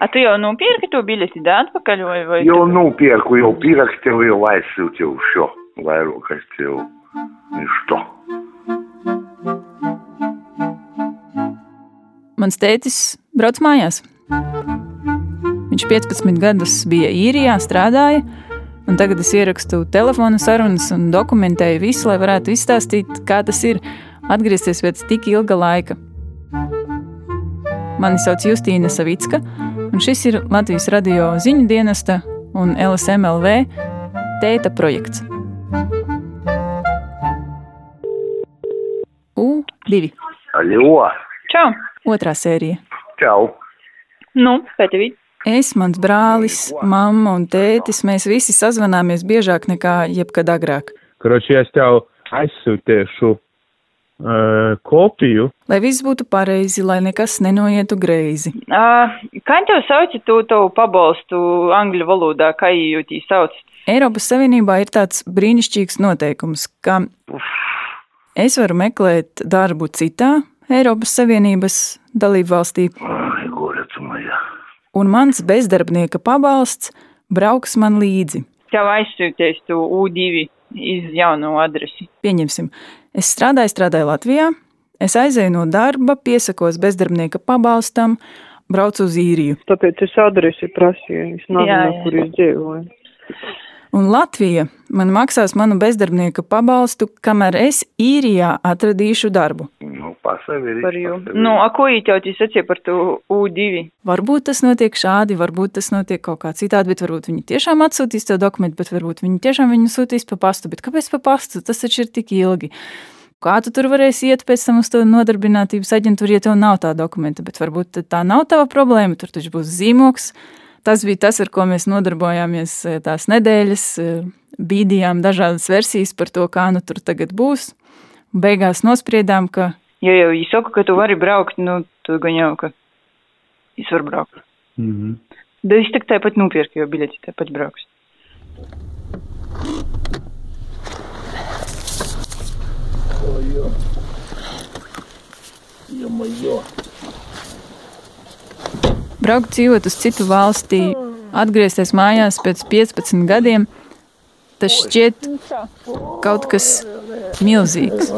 A tu jau nopirki to biļeti da atpakaļ vai? vai Jau nopirku, jau pierakstīju, jau aizsūtīju šo vairāk aizsūtīju. Što? Mans tētis brauc mājās. Viņš 15 gadus bija īrijā, strādāja, un tagad es ierakstu telefona sarunas un dokumentēju visu, lai varētu izstāstīt, kā tas ir atgriezties pēc tik ilga laika. Mani sauc Justīna Savicka, un šis ir Latvijas radio ziņu dienesta un LSMLV tēta projekts. U2. Aļo! Čau! Otrā sērija. Čau! Nu, pēc tevi. Es, mans brālis, mamma un tētis, mēs visi sazvanāmies biežāk nekā jebkad agrāk. Kroči, es tev aizsūtīšu uh, kopiju. Lai viss būtu pareizi, lai nekas nenoietu greizi. Uh, kā tev sauc tu tavu pabalstu angļu valodā, kā jūtī sauc? Eiropas Savienībā ir tāds brīnišķīgs noteikums, ka es varu meklēt darbu citā Eiropas Savienības dalību valstī, Ai, un mans bezdarbnieka pabalsts brauks man līdzi. Tev aizsūties tu U2 iz jauno adresi. Pieņemsim, es strādāju, strādāju Latvijā, es aizēju no darba, piesakos bezdarbnieka pabalstam, braucu uz īriju. Tāpēc es adresi prasīju, es nezinu, kur es dzīvoju. Un Latvija man maksās manu bezdarbnieka pabalstu, kamēr es īrijā atradīšu darbu. Nu, jums. Nu, a ko tev sacīja par to U2? Varbūt tas notiek šādi, varbūt tas notiek kaut kā citādi, bet varbūt viņi tiešām atsūtīs to dokumentu, bet varbūt viņi tiešām viņu sūtīs pa pastu. Bet kāpēc pa pastu? Tas taču ir tik ilgi. Kā tu tur varēsi iet pēc tam uz to nodarbinātības aģentūru, ja tev nav tā dokumenta? Bet varbūt tā nav tava problēma, tur taču būs zīmoks. Tas bija tas, ar ko mēs nodarbojāmies eh, tās nedēļas, eh, bīdījām dažādas versijas par to, kā nu tur tagad būs. Beigās nospriedām, ka Ja jau viņi saka, ka tu vari braukt, nu, tu gan jau, ka es varu braukt. Mm -hmm. Da es tak tāpat nopirku, jo biļeti tāpat brauks. Braukt dzīvot uz citu valstī, atgriezties mājās pēc 15 gadiem, tas šķiet kaut kas milzīgs.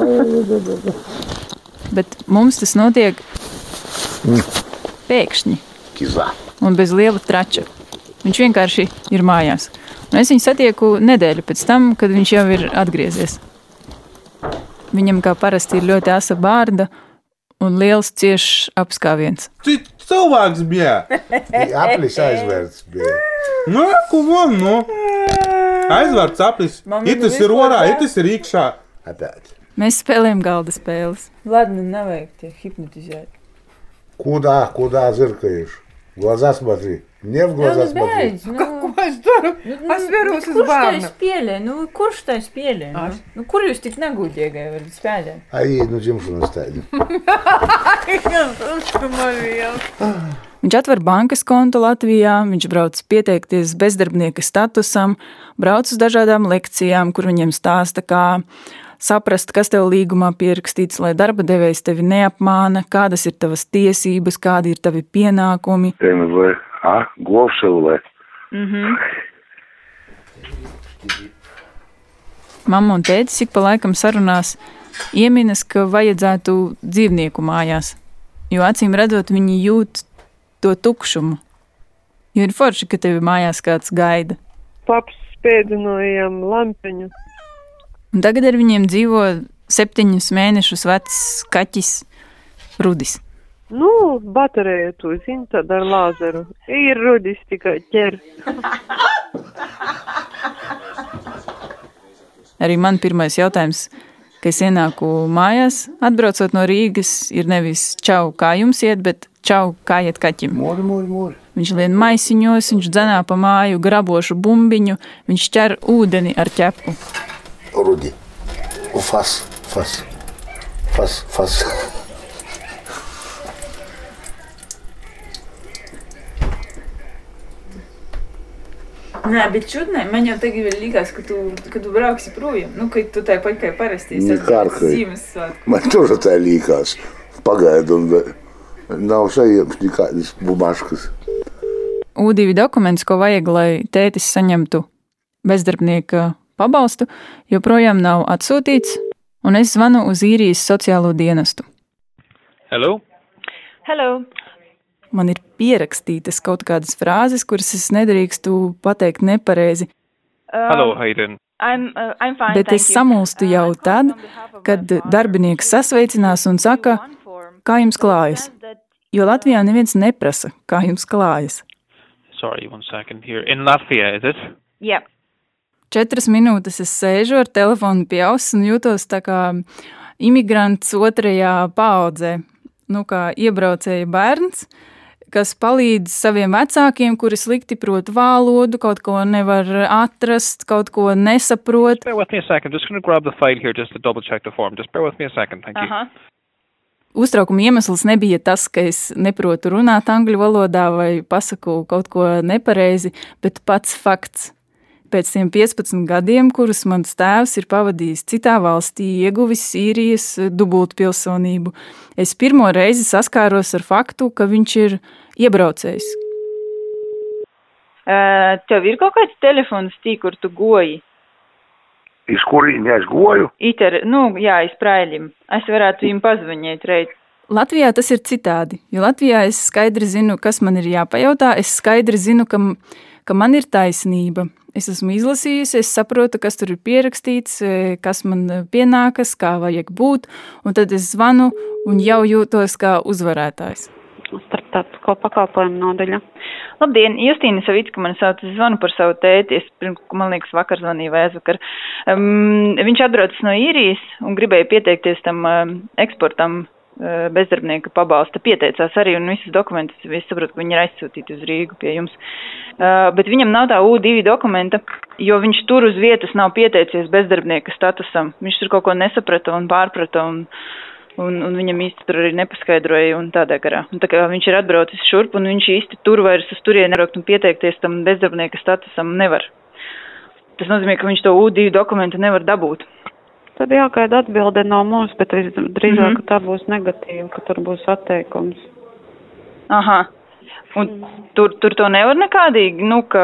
Bet mums tas notiek pēkšņi Kiza. un bez liela trača. Viņš vienkārši ir mājās. Un es viņu satieku nedēļu pēc tam, kad viņš jau ir atgriezies. Viņam kā parasti ir ļoti asa bārda un liels ciešs apskāviens. Tu cilvēks bija. Aplis aizvērts bija. Nu, ko man, nu? Aizvērts aplis. Itis ir orā, itis ir iekšā. Опять. Mēs spēlējam galda spēles. Ладно, nevajag tie hipnotizēt. Куда, куда зыркаешь? В глаза смотри. Nie w glazā nu, beidz, nu, Kā, Ko es daru? Nu, nu, es vēros uz bērnu. Kurš tā spēlē? Nu, kurš tā spēlē? Nu? nu, kur jūs tik negudīgi varat spēlēt? Ai, nu dzimšanas tādi. Viņš atver bankas kontu Latvijā, viņš brauc pieteikties bezdarbnieka statusam, brauc uz dažādām lekcijām, kur viņiem stāsta, kā saprast, kas tev līgumā pierakstīts, lai darba devējs tevi neapmāna, kādas ir tavas tiesības, kādi ir tavi pienākumi. MV A? Govšelve. Mhm. Mamma un tētis ik pa laikam sarunās ieminas, ka vajadzētu dzīvnieku mājās, jo acīm redzot, viņi jūt to tukšumu. Jo ir forši, ka tevi mājās kāds gaida. Paps spēdinājām lampiņu. Un tagad ar viņiem dzīvo septiņus mēnešus vecs kaķis Rudis. Nu, bateriju tu zini, tad ar lāzeru. Ir rudis tikai ķer. Arī man pirmais jautājums, kad es ienāku mājās, atbraucot no Rīgas, ir nevis čau, kā jums iet, bet čau, kā iet kaķim. Mūri, mūri, mūri. Viņš lien maisiņos, viņš dzenā pa māju grabošu bumbiņu, viņš ķer ūdeni ar ķepu. Rudi, fas, fas, fas, fas. Nē, bet šodien man jau tagad likās, ka tu, ka tu brauksi projām. Nu, ka tu tā kā kā parasti esi Ziemassvētku. Man tur tā likās. Pagaidām, nav sajams nekādas bumaškas. U2 dokuments, ko vajag, lai tētis saņemtu bezdarbnieka pabalstu, joprojām nav atsūtīts, un es zvanu uz īrijas sociālo dienestu. Hello! Hello! Man ir pierakstītas kaut kādas frāzes, kuras es nedrīkstu pateikt nepareizi. Hello, how you doing? I'm, uh, I'm fine, Bet es samulstu jau tad, kad darbinieks sasveicinās un saka, kā jums klājas. Jo Latvijā neviens neprasa, kā jums klājas. Sorry, one second here. In Latvia, is it? Yep. Četras minūtes es sēžu ar telefonu pie auss un jūtos tā kā imigrants otrajā paudzē, nu kā iebraucēja bērns, kas palīdz saviem vecākiem, kuri slikti prot valodu, kaut ko nevar atrast, kaut ko nesaprot. Bear with me a second. Just going to grab the file here just to double check the form. Just bear with me a second. Thank you. Aha. Uztraukuma iemesls nebija tas, ka es neprotu runāt angļu valodā vai pasaku kaut ko nepareizi, bet pats fakts. Pēc tiem 15 gadiem, kurus mans tēvs ir pavadījis citā valstī, ieguvis Sīrijas dubultpilsonību, es pirmo reizi saskāros ar faktu, ka viņš ir iebraucējs. Tev ir kaut kāds telefons tī, kur tu goji? Iz kurīņa es goju? Iter, nu, jā, iz praiļim. Es varētu viņam pazvanīt reit. Latvijā tas ir citādi, jo Latvijā es skaidri zinu, kas man ir jāpajautā. Es skaidri zinu, ka, ka man ir taisnība. Es esmu izlasījusi, es saprotu, kas tur ir pierakstīts, e, kas man pienākas, kā vajag būt, un tad es zvanu un jau jūtos kā uzvarētājs. Starptautisko pakalpojumu nodaļa. Labdien, Justīna Savicka man sauc, es zvanu par savu tēti, es, man liekas, vakar zvanīju vai aizvakar. Um, viņš atbraucis no īrijas un gribēja pieteikties tam um, eksportam bezdarbnieka pabalsta. Pieteicās arī un visus dokumentus, es saprotu, ka viņi ir aizsūtīti uz Rīgu pie jums. Bet viņam nav tā U2 dokumenta, jo viņš tur uz vietas nav pieteicies bezdarbnieka statusam. Viņš tur kaut ko nesaprata un pārprata un, un, un viņam īsti tur arī nepaskaidroja un tādā garā. Un tā kā viņš ir atbraucis šurp un viņš īsti tur vairs uz turieni neraukt un pieteikties tam bezdarbnieka statusam nevar. Tas nozīmē, ka viņš to U2 dokumentu nevar dabūt. Tad jāgaida atbilde no mums, bet drīzāk, Mhm. ka tā būs negatīva, ka tur būs atteikums. Aha. Un tur, tur to nevar nekādīgi, nu, ka,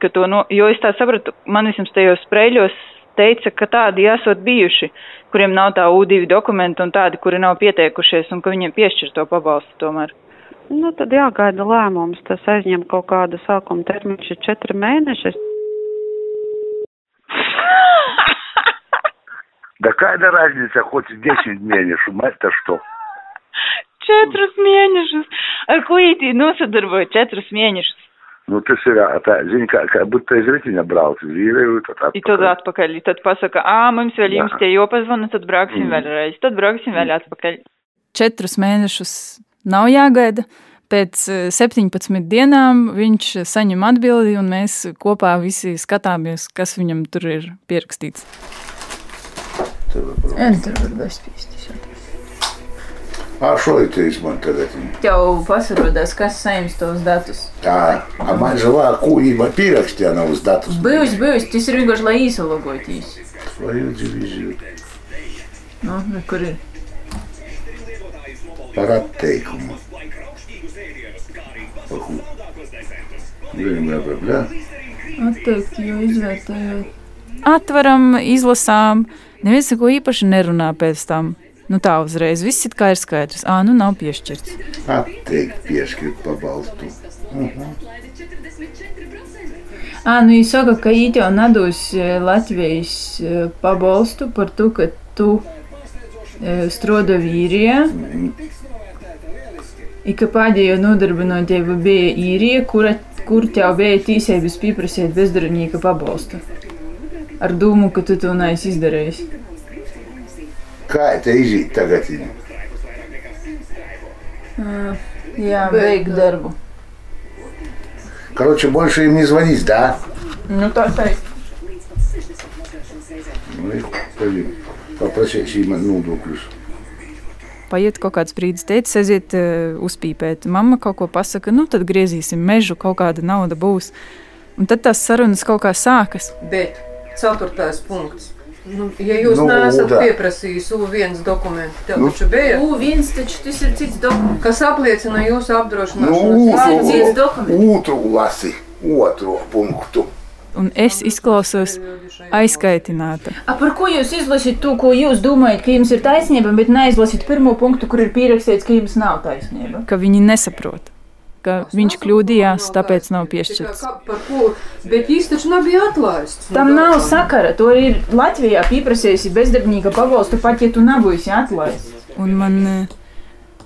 ka to, no, jo es tā sapratu, man vismaz tajos sprēļos teica, ka tādi esot bijuši, kuriem nav tā U2 dokumenta un tādi, kuri nav pieteikušies un ka viņiem piešķir to pabalstu tomēr. Nu, tad jāgaida lēmums. Tas aizņem kaut kādu sākuma termiņš ir četri mēneši. Да какая разница, хоть 10 mēnešu, mēs что? Četrus mēnešus! Ar ko īti nosadarboja četrus mēnešus? Nu, tas ir, tā, zini, kā, kā būtu aiz ritiņa brauc, zīrēju, tad I tad atpakaļ, I tad pasaka, ā, mums vēl jums tie jopazvana, tad brauksim Mm. vēlreiz, tad brauksim vēl atpakaļ. Četrus mēnešus nav jāgaida. Pēc eh, 17 dienām viņš saņem atbildi, un mēs kopā visi skatāmies, kas viņam tur ir pierakstīts. Enter var bezpīsti. А что это из Монтегатини? Tev pasarodās, kas saņems tos datus. Tā, a man žēlā, kūība pierakstīja nav uz datus. Bijis, bijis, tas ir vienkārši, lai īsalogoties. Твою дивизию. Nu, ne, kur ir? Par atteikumu. Pahu. Bļa, bļa, bļa. Atteikt, jo izvērtējot. Atveram, izlasām. Neviens neko īpaši nerunā pēc tam. Nu tā uzreiz viss it kā ir skaidrs. Ā, nu nav piešķirts. Atteikt piešķirt pabalstu. Mhm. Ā, nu viņi saka, ka īti jau nedos eh, Latvijas eh, pabalstu par to, ka tu eh, strodo vīrijā. I ka pēdējo nodarbinotība bija īrija, kura, kur tev bija tīsības pieprasīt bezdarbnieka pabalstu Ar domu, ka tu to neesi izdarījis. Kā te iziet tagad? Uh, jā, beig darbu. Короче, больше им не звонить, да? Nu, tā teikt. Ну и пойдем. Попроси им nodokļus. Paiet kaut kāds brīdis, teicis, aiziet uh, uzpīpēt. Mamma kaut ko pasaka, nu tad griezīsim mežu, kaut kāda nauda būs. Un tad tās sarunas kaut kā sākas. Bet ceturtais punkts. Nu, ja jūs Nu, nu, neesat tā. pieprasījis U1 dokumentu, tev Nu. taču bija. U1 taču tas ir cits dokuments. Kas apliecina jūsu Nu, cits dokuments. otru lasi, otro punktu. Un es izklausos aizkaitināta. A, par ko jūs izlasāt to, ko jūs domājat, ka jums ir taisnība, bet neizlasīt pirmo punktu, kur ir pierakstīts, ka jums nav taisnība? Ka viņi nesaprot, ka viņš kļūdījās, tāpēc nav piešķirts. Kā, par ko? Bet viņš taču nebija atlaists. Tam nav sakara. To ir Latvijā pieprasījusi bezdarbnieka pabalstu, pat ja tu nebūsi atlaists. Un man eh,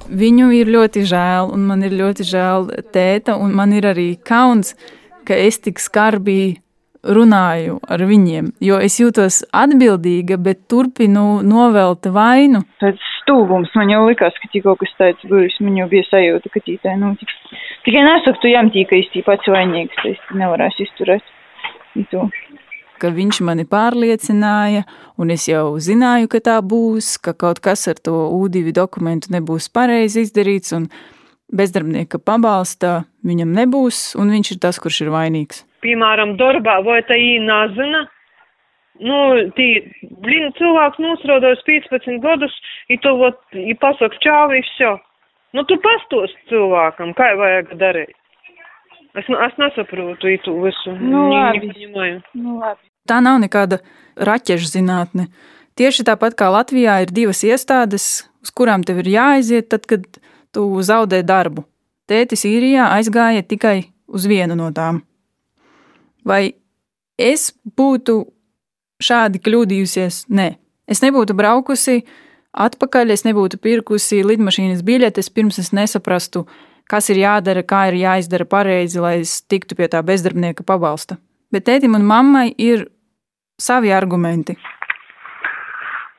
viņu ir ļoti žēl, un man ir ļoti žēl tēta, un man ir arī kauns, ka es tik skarbi runāju ar viņiem, jo es jūtos atbildīga, bet turpinu novelt vainu. Tāds stūgums man jau likās, ka tik kaut kas tāds būs. Man jau bija sajūta, ka tītā notiks. Tikai nesaku, tu jām tīka īsti pats vainīgs, tas nevarēs izturēt. To. ka viņš mani pārliecināja, un es jau zināju, ka tā būs, ka kaut kas ar to U2 dokumentu nebūs pareizi izdarīts, un bezdarbnieka pabalsta viņam nebūs, un viņš ir tas, kurš ir vainīgs. Piemēram, darbā vai tā īnazina. Nu, tī, blīn, cilvēks nosraudojas 15 gadus, ir to, vot, ir pasaka čāvi, visu. Nu, tu pastos cilvēkam, kā vajag darīt. Es, es nesaprotu to visu. Nu, labi. Nu, labi. Tā nav nekāda raķešu zinātne. Tieši tāpat kā Latvijā ir divas iestādes, uz kurām tev ir jāaiziet, tad, kad tu zaudē darbu. Tētis īrijā aizgāja tikai uz vienu no tām. Vai es būtu šādi kļūdījusies? Nē, es nebūtu braukusi atpakaļ, es nebūtu pirkusi lidmašīnas biļetes, pirms es nesaprastu, kas ir jādara, kā ir jāizdara pareizi, lai es tiktu pie tā bezdarbnieka pabalsta. Bet tētim un mammai ir savi argumenti.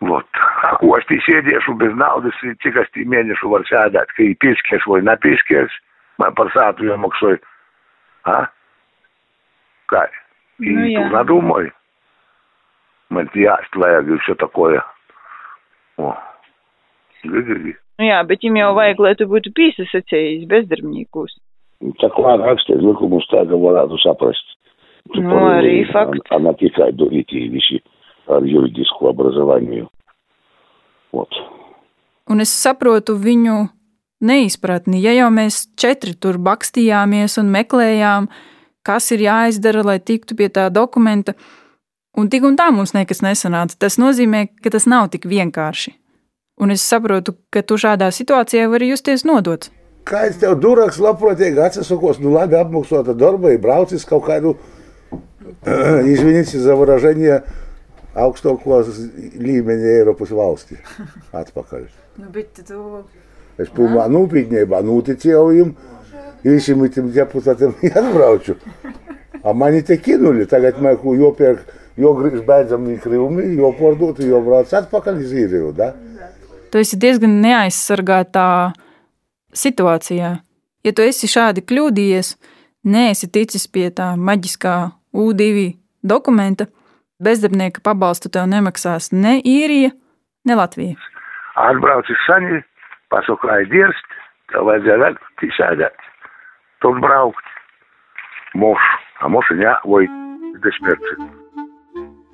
Вот. А ko es tī sēdiešu bez naudas, i cik es tī mēnešu varu sēdēt, ka ir pieskers vai nepieskers, man par sātu jāmaksāju. Ha? Kā? И Ну, я. tu надумай. Man tī jāst vajag и все такое. О. Ги-ги-ги. Nu, jā, bet viņam jau vajag, lai tu būtu piesaistījis bezdarbniekus. Так ладно, rakstīt likumus tā, ka varētu saprast. Tu Nu, parunāji, arī fakts. Она tikai durītī visi ar juridisku образованию. Вот. Un es saprotu viņu neizpratni. Ja jau mēs četri tur bakstījāmies un meklējām, kas ir jāizdara, lai tiktu pie tā dokumenta, un tik un tā mums nekas nesanāca, tas nozīmē, ka tas nav tik vienkārši. Un es saprotu, ka tu šādā situācijā vari justies nodots. Kāds tev duraks, labprātīgi atsasukos, nu labi apmaksāta darba, ir braucis kaut kādu, извините за выражение, augstākos līmeņa Eiropas valsti atpakaļ. Nu, bet tu... Es pilnā nopietnībā noticēju viņam, visiem tiem deputātiem atbraucu. A mani te kinuli, tagad man ko jopērk, jo grīž beidzami krivumi, jo pārdot, jo brauc atpakaļ iz īriju, da? Tu esi diezgan neaizsargātā situācijā. Ja tu esi šādi kļūdījies, neesi ticis pie tā maģiskā U2 dokumenta, bezdarbnieka pabalstu tev nemaksās ne īrija, ne Latvija. Atbraucis saņi, pasaka, aizdirst, tev vajadzēja tī sēdēt. Tur braukt. Mošu. A mošu jā, vai desmirci.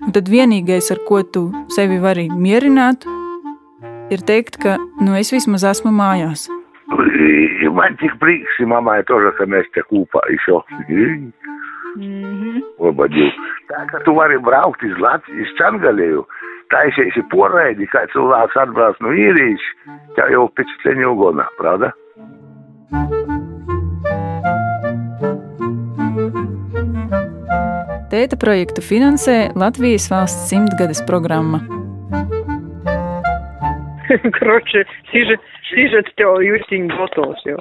Un tad vienīgais, ar ko tu sevi vari mierināt, ir teikt, ka nu, es vismaz esmu mājās. И man tik prieks, и мамai тоже, ka mēs te kūpā еще. Labadīv. Tā kā tu vari braukt iz Latvijas Čangalēju, taisiesi poraidi, kā cilvēks atbrauc no īrijas, tev jau впечатление угодно, правда? Tēta projektu finansē Latvijas valsts simtgades programma. Короче, сижет, сижет, теv jūtiņ готовs jau.